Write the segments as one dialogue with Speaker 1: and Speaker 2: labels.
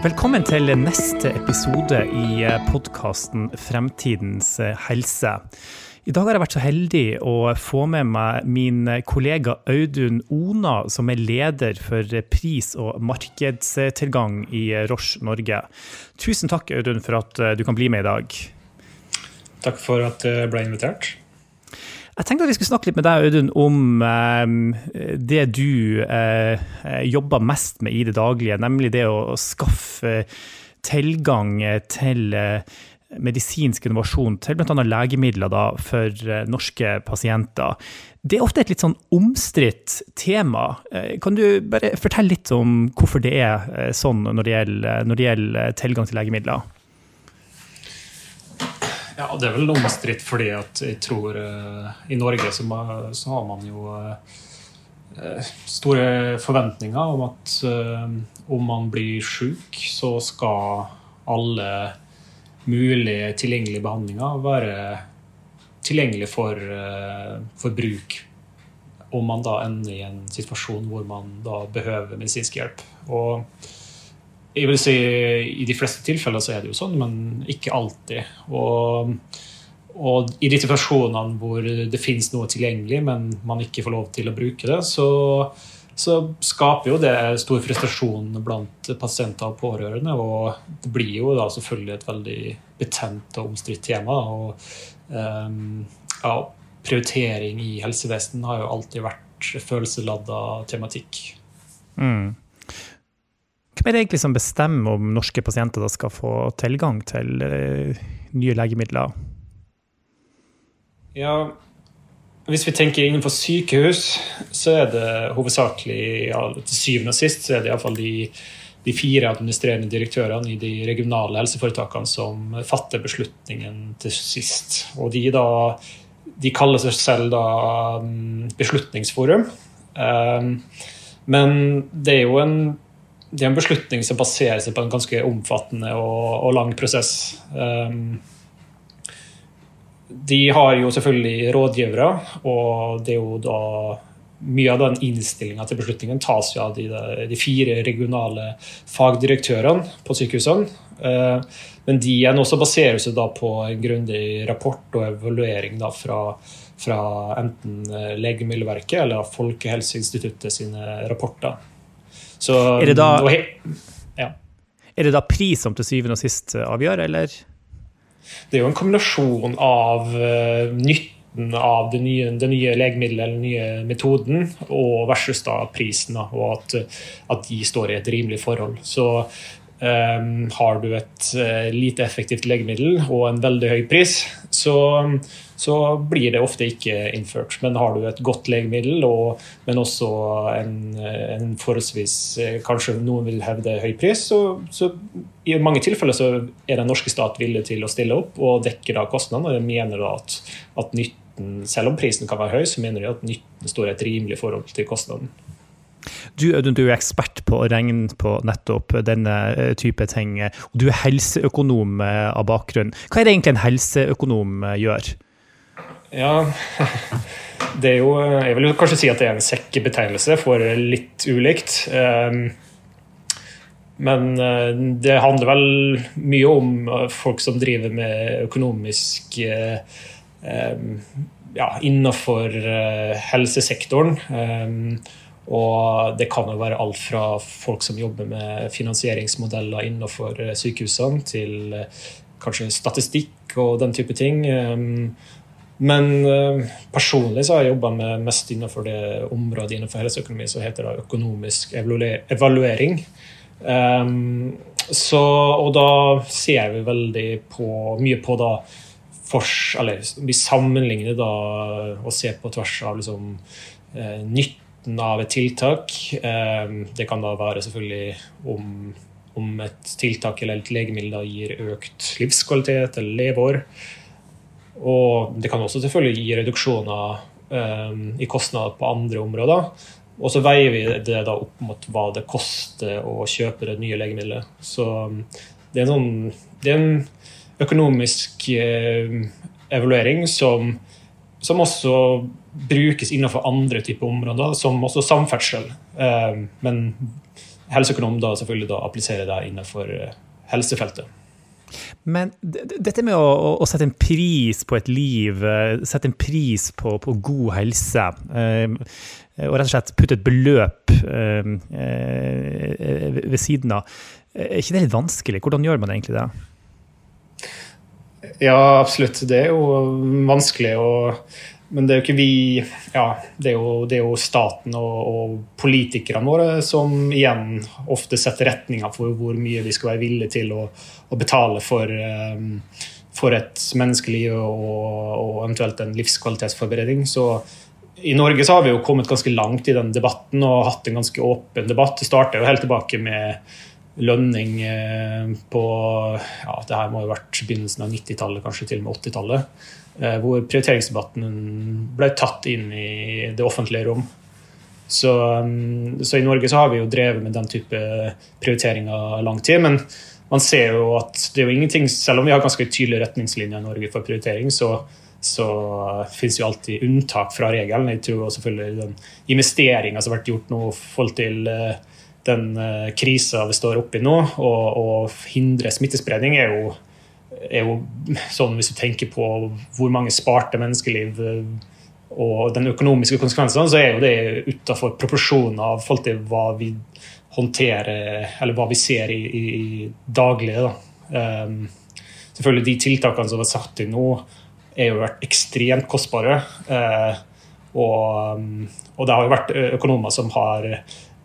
Speaker 1: Velkommen til neste episode i podkasten Fremtidens helse. I dag har jeg vært så heldig å få med meg min kollega Audun Ona, som er leder for pris- og markedstilgang i Roche Norge. Tusen takk, Audun, for at du kan bli med i dag.
Speaker 2: Takk for at jeg ble invitert.
Speaker 1: Jeg tenkte at vi skulle snakke litt med deg, Audun, om eh, det du eh, jobber mest med i det daglige, nemlig det å skaffe tilgang til eh, medisinsk innovasjon til bl.a. legemidler da, for norske pasienter. Det er ofte et litt sånn omstridt tema. Kan du bare fortelle litt om hvorfor det er sånn når det, gjelder, når det gjelder, tilgang til legemidler?
Speaker 2: Ja, Det er vel omstridt fordi at jeg tror i Norge så, så har man jo store forventninger om at om man blir syk, så skal alle mulige tilgjengelige behandlinger være tilgjengelig for, for, bruk om man da ender i en situasjon hvor man da behøver medisinsk hjelp. Og jeg vil si I de fleste tilfeller så er det jo sånn, men ikke alltid. Og, og i de situasjonene hvor det finnes noe tilgjengelig, men man ikke får lov til å bruke det, så så skaper jo det stor frustrasjon blant pasienter og pårørende. Og det blir jo da selvfølgelig et veldig betent og omstridt tema. Og um, ja, prioritering i helsevesenet har jo alltid vært følelseladda tematikk. Mm.
Speaker 1: Hvem er det egentlig som bestemmer om norske pasienter skal få tilgang til uh, nye legemidler?
Speaker 2: Ja, hvis vi tenker innenfor sykehus, så er det hovedsakelig ja, til syvende og sist så er det iallfall de, de fire administrerende direktørene i de regionale helseforetakene som fatter beslutningen til sist. Og de, da, de kaller seg selv da mm, Beslutningsforum. Um, men det er jo en, det er en beslutning som baserer seg på en ganske omfattende og, og lang prosess. Um, de har jo selvfølgelig rådgivere, og det er jo da mye av den innstillinga til beslutningen tas jo av de, de, fire regionale fagdirektørene på sykehusene. Eh, men de igjen også baserer seg da på en grundig rapport og evaluering da fra, fra enten Legemiddelverket eller Folkehelseinstituttet sine rapporter.
Speaker 1: Så, er, det da, ja. er det da pris som til syvende og sist avgjør, eller?
Speaker 2: det er jo en kombinasjon av uh, nytten av det nye, det nye legemiddelet eller den nye metoden, og versus da prisen, da, og at, at, de står i et rimelig forhold. Så um, har du et uh, lite effektivt legemiddel og en veldig høy pris, så så blir det ofte ikke innført. Men har du et godt legemiddel, og, men også en, en, forholdsvis Kanskje noen vil hevde høy pris, så, så, i mange tilfeller så er den norske stat villig til å stille opp og dekke da kostnadene. Og mener da at, at nytten, selv om prisen kan være høy, så mener de at nytten står i et rimelig forhold til kostnaden.
Speaker 1: Du, du, er ekspert på å regne på nettopp denne eh, type ting. og Du er helseøkonom eh, av bakgrunn. Hva er det egentlig en helseøkonom eh, gjør?
Speaker 2: Ja, det er jo Jeg vil kanskje si at det er en sekkebetegnelse for litt ulikt. Ehm, men det handler vel mye om folk som driver med økonomisk eh, ehm, ja, innenfor eh, helsesektoren. Ehm, og det kan jo være alt fra folk som jobber med finansieringsmodeller innenfor sykehusene, til kanskje statistikk og den type ting. Men uh, personlig så har jeg jobba mest innenfor det området innenfor helseøkonomi som heter det økonomisk evaluering. Um, så, og da ser vi veldig på, mye på da fors, eller Vi sammenligner da og ser på tvers av liksom, nytten av et tiltak. Um, det kan da være selvfølgelig om, om et tiltak eller et legemiddel gir økt livskvalitet eller leveår. Og det kan også selvfølgelig gi reduksjoner um, i kostnader på andre områder. Og så veier vi det da opp mot hva det koster å kjøpe det nye legemiddelet. Så ehm, det er sånn, det er en økonomisk evaluering som, som, også brukes innenfor andre typer områder, som også samferdsel. Eh, men helseøkonom da selvfølgelig da appliserer det innenfor helsefeltet.
Speaker 1: Men dette med å, å, sette en pris på et liv, sette en pris på, på god helse, og rett og slett putte et beløp ved siden av, er ikke det litt vanskelig? Hvordan gjør man egentlig det?
Speaker 2: Ja, absolutt. Det er jo vanskelig. Og, men det er jo ikke vi ja, det, er jo, det er jo staten og, og, politikerne våre som igjen ofte setter retninga for hvor mye vi skal være villige til å, å betale for, um, for et menneskeliv og, og, eventuelt en livskvalitetsforbedring. Så i Norge så har vi jo kommet ganske langt i den debatten og hatt en ganske åpen debatt. Det starta jo helt tilbake med lønning eh, på ja, det her må ha vært begynnelsen av 90-tallet, kanskje til og med 80-tallet. Eh, hvor prioriteringsdebatten ble tatt inn i det offentlige rom. Så, mm, så, i Norge så har vi jo drevet med den type prioriteringer lang tid. Men man ser jo at det er jo ingenting, selv om vi har ganske tydelige retningslinjer i Norge for prioritering, så, så finnes jo alltid unntak fra regelen. Jeg tror selvfølgelig den investeringa som har vært gjort nå i forhold til uh, den uh, krisa vi står oppi nå, og, og hindre smittespredning, er jo, er jo, sånn hvis du tenker på hvor mange sparte menneskeliv uh, og den økonomiske konsekvensene, så er jo det utafor proporsjoner av forhold til hva vi håndterer, eller hva vi ser i, i, i Da. Um, selvfølgelig De tiltakene som er satt inn nå, er jo vært ekstremt kostbare. Uh, og, um, og det har jo vært økonomer som har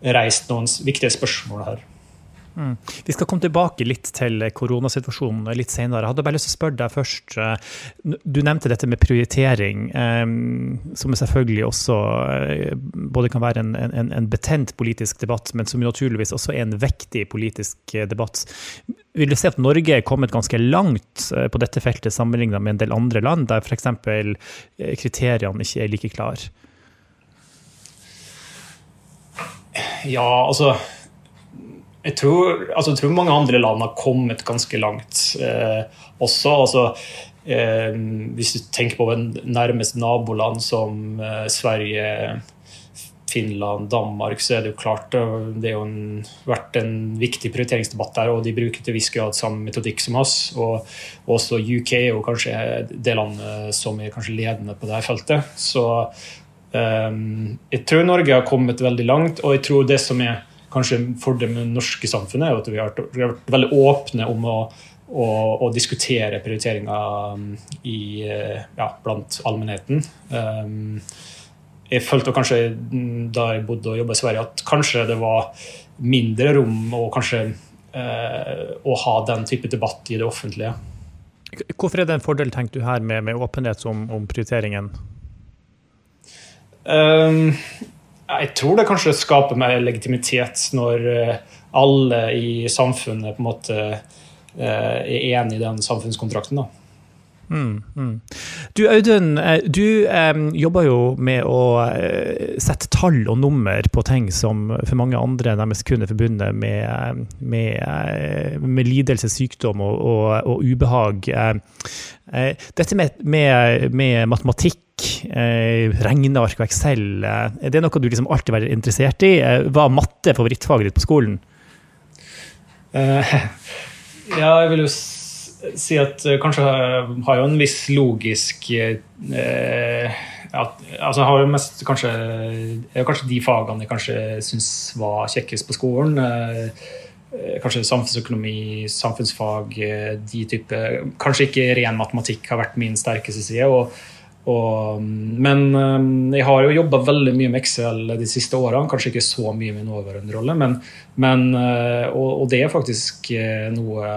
Speaker 2: reist noen viktige spørsmål her.
Speaker 1: Mm. Vi skal komme tilbake litt til koronasituasjonen litt senere. Jeg hadde bare lyst til å spørre deg først. Eh, du nevnte dette med prioritering, eh, som selvfølgelig også eh, både kan være en, en, en, betent politisk debatt, men som naturligvis også er en vektig politisk debatt. Vil du si at Norge er kommet ganske langt på dette feltet sammenlignet med en del andre land, der f.eks. kriteriene ikke er like klare?
Speaker 2: Ja, altså jeg tror, altså jeg tror, mange andre land har kommet ganske langt eh, også. Altså, eh, hvis du tenker på nærmest naboland som eh, Sverige, Finland, Danmark, så er det jo klart det har vært en viktig prioriteringsdebatt der, og de bruker til viss grad samme metodikk som oss. Og også UK er jo kanskje det landet som er kanskje ledende på dette feltet. Så jeg tror Norge har kommet veldig langt, og jeg tror det som er kanskje fordelen med det norske samfunnet, er at vi har, vært veldig åpne om å, å, å diskutere prioriteringer um, i, eh, ja, blant allmennheten. Ehm, jeg følte kanskje da jeg bodde og jobba i Sverige, at kanskje det var mindre rom og kanskje eh, å ha den type debatt i det offentlige.
Speaker 1: Hvorfor er det en fordel tenker du her med, med åpenhet om, om prioriteringen?
Speaker 2: Um, jeg tror det kanskje skaper mer legitimitet når eh, alle i samfunnet på en måte eh, er enig i den samfunnskontrakten. da.
Speaker 1: Mm, mm. Du Audun, eh, du eh, jobber jo med å sette tall og nummer på ting som for mange andre nærmest kun er forbundet med, med, med lidelse, sykdom og, og, og ubehag. Eh, dette med, med, med matematikk eh, regneark og Excel, eh, er det noe du liksom alltid har vært interessert i? Eh, var matte favorittfaget ditt på skolen?
Speaker 2: Uh, ja, jeg vil jo si at kanskje har jo en viss logisk at, altså har jo mest kanskje, kanskje de fagene jeg kanskje syns var kjekkest på skolen. Kanskje samfunnsøkonomi, samfunnsfag, de type Kanskje ikke ren matematikk har vært min sterkeste side. og og, men eh, jeg har jo jobba veldig mye med Excel de siste årene. Kanskje ikke så mye med nåværende rolle, men, men eh, og, og, det er faktisk eh, noe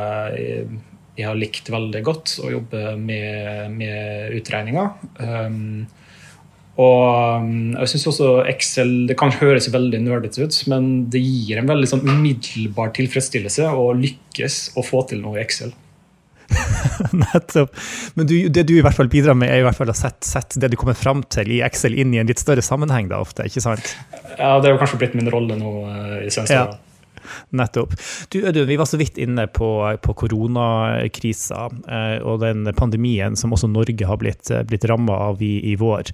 Speaker 2: jeg har likt veldig godt, å jobbe med, med utregninger. Um, og jeg syns også Excel Det kan høres veldig nerdete ut, men det gir en veldig sånn umiddelbar tilfredsstillelse å lykkes å få til noe i Excel.
Speaker 1: Nettopp. Men du, det du i hvert fall bidrar med, er i hvert fall å sette, sette, det du kommer fram til i Excel, inn i en litt større sammenheng, da ofte, ikke sant?
Speaker 2: Ja, det er jo kanskje blitt min rolle nå uh, i seneste ja.
Speaker 1: Nettopp. Du, du, vi var så vidt inne på, på koronakrisa eh, og den pandemien som også Norge har blitt, blitt ramma av i, i, vår.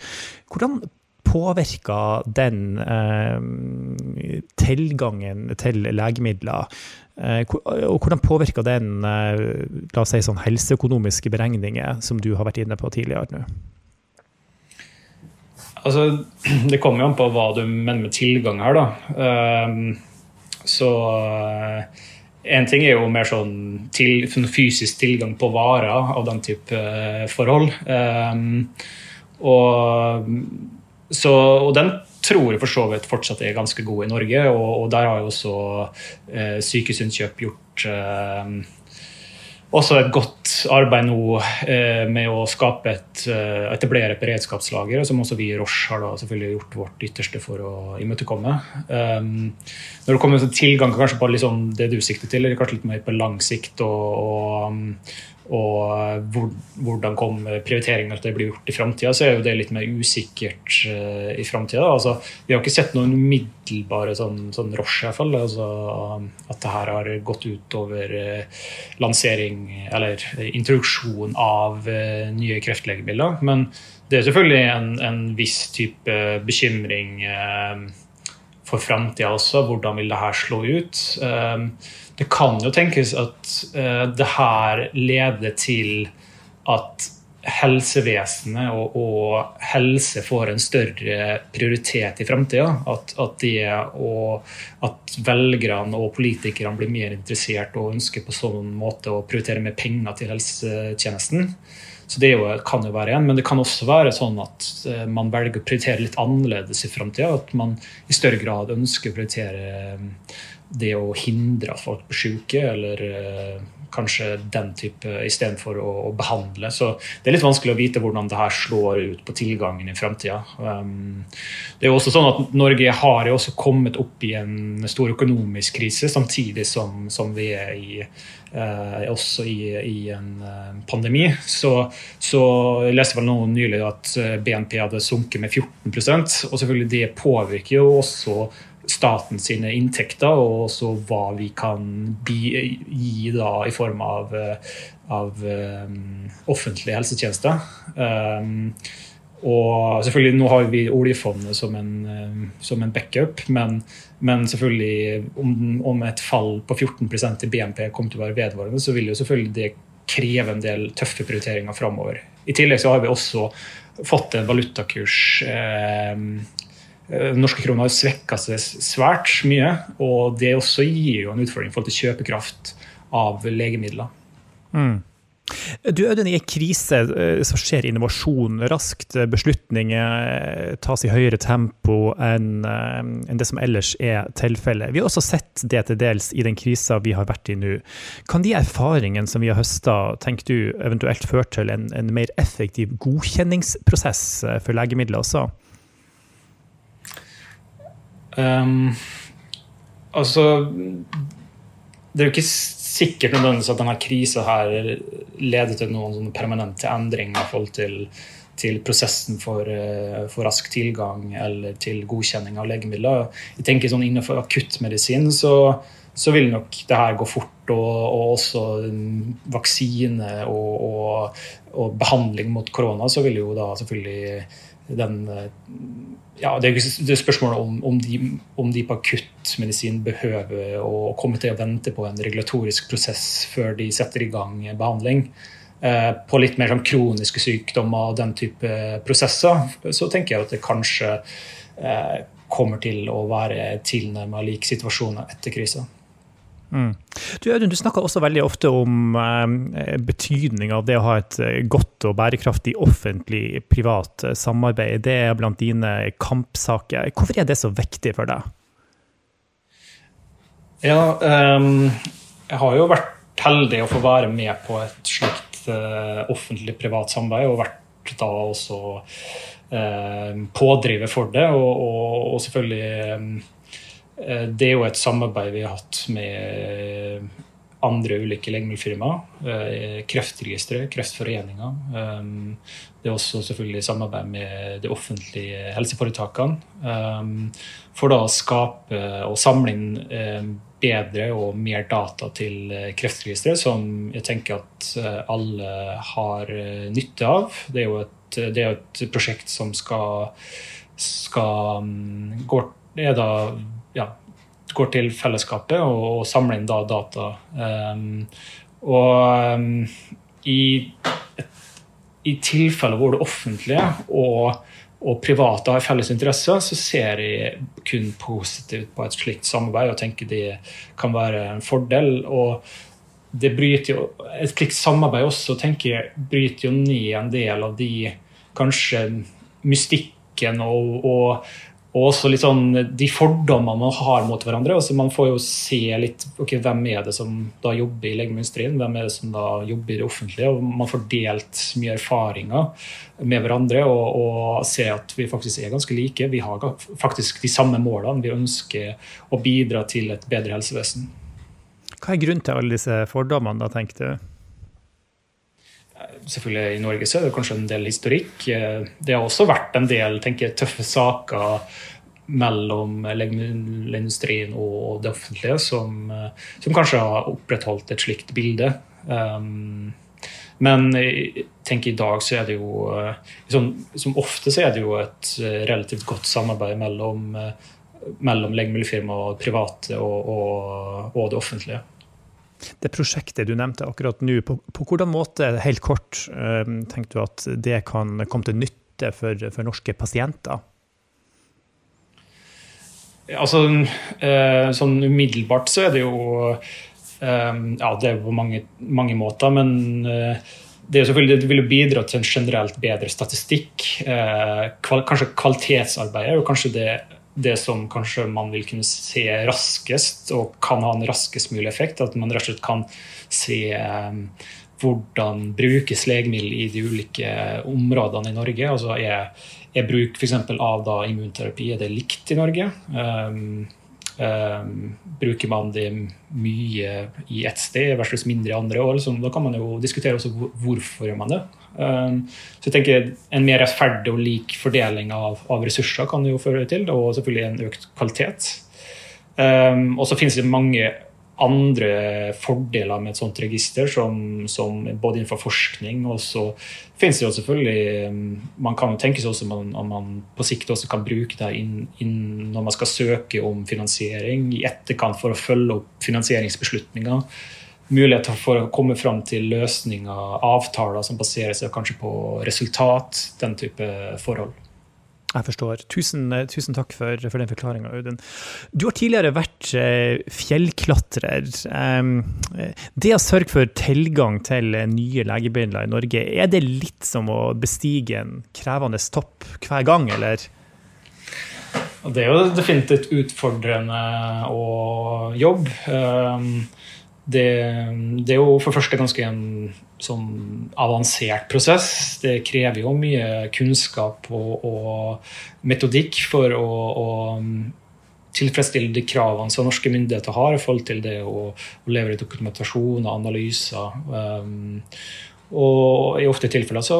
Speaker 1: Hvordan påvirka den eh, tilgangen til legemidler? Eh, og hvordan påvirker den eh, la oss si, sånn helseøkonomiske beregninger, som du har vært inne på tidligere? nå?
Speaker 2: Altså, det kommer jo an på hva du mener med tilgang her, da. Um, så en ting er jo mer sånn, til, sånn fysisk tilgang på varer av den type forhold. Um, og, så, og, den tror jeg for så vidt fortsatt er ganske god i Norge. Og, og der har jo også eh, Sykehusinnkjøp gjort eh, også et godt arbeid nå eh, med å skape et, eh, etablere et beredskapslager, som også vi i Roche har da selvfølgelig gjort vårt ytterste for å imøtekomme. Um, når det kommer til tilgang kanskje på liksom det du sikter til, eller kanskje litt mer på lang sikt, og, og, og hvor, hvordan kommer prioriteringene til å bli gjort i framtida, så er jo det litt mer usikkert uh, i framtida. Altså, vi har ikke sett noen umiddelbare sånn, sånn Roche, iallfall. Altså, at det her har gått ut over uh, lansering eller introduksjon av uh, nye kreftlegemidler. Men det er selvfølgelig en, en viss type bekymring for framtida også. Hvordan vil det her slå ut? Det kan jo tenkes at uh, det her leder til at helsevesenet og, og, helse får en større prioritet i framtida. At, at, at velgerne og politikerne blir mer interessert og ønsker på sånn måte å prioritere mer penger til helsetjenesten. Så Det jo, kan jo være en, men det kan også være sånn at uh, man velger å prioritere litt annerledes i framtida. At man i større grad ønsker å prioritere det å hindre at folk blir syke, eller uh, kanskje den type istedenfor å, å behandle. Så det er litt vanskelig å vite hvordan det her slår ut på tilgangen i framtida. Um, det er jo også sånn at Norge har jo også kommet opp i en stor økonomisk krise, samtidig som, som vi er i, uh, også i, i en uh, pandemi. Så, så jeg leste vel noe nylig at BNP hadde sunket med 14% og selvfølgelig det påvirker jo også staten sine inntekter, og også hva vi kan gi da i form av, av um, offentlige helsetjenester. Um, og selvfølgelig, Nå har vi oljefondet som en, som en backup, men, men selvfølgelig om, om, et fall på 14% i BNP kommer til å være vedvarende, så vil jo selvfølgelig det kreve en del tøffe prioriteringer framover. I tillegg så har vi også fått en valutakurs eh, eh, norske krona har svekka seg svært mye. Og det også gir jo en utfordring i forhold til kjøpekraft av legemidler.
Speaker 1: Mm. Du Audun, I en krise eh, så skjer innovasjon raskt. Beslutninger eh, tas i høyere tempo enn det som ellers er tilfellet. Vi har også sett det til dels i den krisa vi har vært i nå. Kan de erfaringene som vi har høsta, tenker du eventuelt føre til en, en mer effektiv godkjenningsprosess for legemidler også?
Speaker 2: Um, altså Det er jo ikke sikkert nødvendigvis at denne krisa her leder til noen permanente endringer i forhold til, til prosessen for, uh, for, rask tilgang eller til godkjenning av legemidler. Jeg tenker sånn Innenfor akuttmedisin så, så vil nok det her gå fort. Og, og også vaksine og, og, og, behandling mot korona, så vil jo da selvfølgelig den ja, Det er spørsmålet om, om, de, om de på akuttmedisin behøver å komme til å vente på en regulatorisk prosess før de setter i gang behandling. Eh, på litt mer sånn kroniske sykdommer og den type prosesser, så tenker jeg at det kanskje eh, kommer til å være tilnærmet lik situasjoner etter krisa.
Speaker 1: Mm. Du, Audun, du snakker også veldig ofte om eh, betydning av det å ha et eh, godt og bærekraftig offentlig-privat eh, samarbeid. Det er blant dine kampsaker. Hvorfor er det så viktig for deg?
Speaker 2: Ja, um, jeg har jo vært heldig å få være med på et slikt uh, offentlig-privat samarbeid, og vært da også uh, pådriver for det. Og, og, og selvfølgelig um, Eh, det er jo et samarbeid vi har hatt med andre ulike legemiddelfirmaer. Eh, Kreftregisteret, Kreftforeninga. Eh, det er også selvfølgelig samarbeid med de offentlige helseforetakene. For da å skape og samle inn bedre og mer data til Kreftregisteret, som jeg tenker at alle har nytte av. Det er jo et, er et prosjekt som skal skal går, er da, ja, går til fellesskapet og, og samler inn da data. Um, og um, i, i tilfeller hvor det offentlige og, og private har felles interesser, så ser jeg kun positivt på et slikt samarbeid og tenker det kan være en fordel. og det bryter jo, Et slikt samarbeid også tenker jeg, bryter jo ned en del av de kanskje mystikken og, og, og også litt sånn de fordommene man har mot hverandre. Altså man får jo se litt ok, hvem er det som da jobber i legemiddelindustrien, hvem er det som da jobber i det offentlige. og Man får delt mye erfaringer med hverandre og, og se at vi faktisk er ganske like. Vi har faktisk de samme målene. Vi ønsker å bidra til et bedre helsevesen.
Speaker 1: Hva er grunnen til alle disse fordommene, da, tenker du?
Speaker 2: Selvfølgelig I Norge så er det kanskje en del historikk. Eh, det har også vært en del tenker tøffe saker mellom legemiddelindustrien og det offentlige som, eh, som, kanskje har opprettholdt et slikt bilde. Um, men jeg i dag så er det jo liksom, Som ofte så er det jo et relativt godt samarbeid mellom, mellom legemiddelfirma private og, og, og det offentlige
Speaker 1: det prosjektet du nevnte akkurat nå, på, på hvordan måte, helt kort, uh, tenker du at det kan komme til nytte for, for norske pasienter?
Speaker 2: Altså, uh, sånn umiddelbart så er det jo uh, Ja, det er på mange, mange måter, men det, er det vil bidra til en generelt bedre statistikk. Kanskje kvalitetsarbeidet er jo kanskje det det som kanskje man vil kunne se raskest, og kan ha en raskest mulig effekt. At man rett og slett kan se um, hvordan brukes legemiddel i de ulike områdene i Norge. Altså er, er bruk f.eks. av da, immunterapi er det likt i Norge? Um, um, bruker man det mye i ett sted versus mindre i andre? år? liksom, da kan man jo diskutere også hvorfor gjør det. Um, så jeg tenker En mer rettferdig og lik fordeling av, av ressurser kan det jo føre til, og selvfølgelig en økt kvalitet. Um, og så finnes det mange andre fordeler med et sånt register, som, som både innenfor forskning og så finnes det jo selvfølgelig um, Man kan jo tenke seg også om man, på sikt også kan bruke det inn, inn, når man skal søke om finansiering i etterkant for å følge opp finansieringsbeslutninger muligheter for å komme fram til løsninger, avtaler som baserer seg kanskje på resultat, den type forhold.
Speaker 1: Jeg forstår. Tusen, tusen takk for, for den forklaringa, Audun. Du har tidligere vært eh, fjellklatrer. det å sørge for tilgang til nye legemidler i Norge, er det litt som å bestige en krevende topp hver gang, eller?
Speaker 2: Det er jo definitivt utfordrende å jobbe. Det, det, er jo for første ganske en sånn avansert prosess. Det krever jo mye kunnskap og, og metodikk for å, å, tilfredsstille de kravene som norske myndigheter har i forhold til det å, å levere dokumentasjon og analyser. Um, og i ofte tilfeller så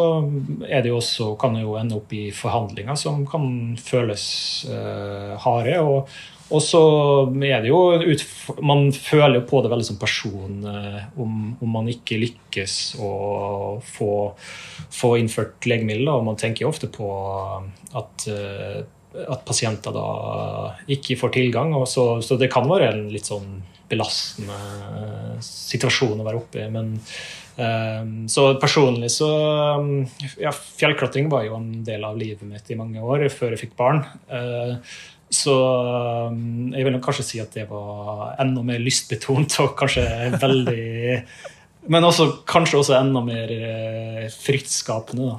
Speaker 2: er det jo også, kan det jo ende opp i forhandlinger som kan føles uh, harde. og og så er det jo Man føler jo på det veldig som person eh, om, om man ikke lykkes å få, få innført legemiddel. Og man tenker jo ofte på at, eh, at pasienter da ikke får tilgang. Så, så, det kan være en litt sånn belastende situasjon å være oppe i. Men så personlig så Ja, fjellklatring var jo en del av livet mitt i mange år før jeg fikk barn. Så um, jeg vil kanskje si at det var enda mer lystbetont og kanskje veldig Men også, kanskje også enda mer eh, fryktskapende.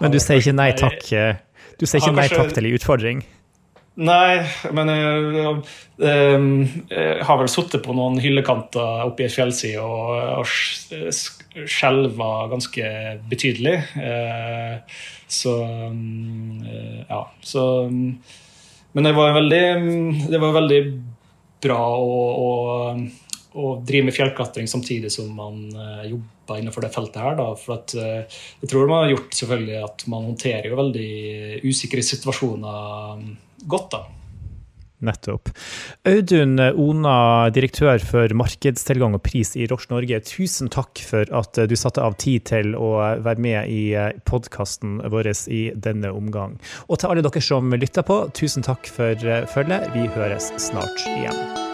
Speaker 1: Men du sier ikke nei takk? Eh, du sier ikke nei takk til en utfordring?
Speaker 2: Nei, men jeg, jeg, jeg har vel sittet på noen hyllekanter oppe i ei fjellside og, og skjelva ganske betydelig. Eh, så um, ja. Så men det var veldig, det var veldig bra å, å, å, drive med fjellklatring samtidig som man uh, innenfor det feltet her. Da. For at, uh, jeg tror man har gjort selvfølgelig at man håndterer jo veldig usikre situasjoner godt. da.
Speaker 1: Nettopp. Audun Ona, direktør for markedstilgang og pris i Roche Norge, tusen takk for at du satte av tid til å være med i podkasten vår i denne omgang. Og til alle dere som lytter på, tusen takk for følget. Vi høres snart igjen.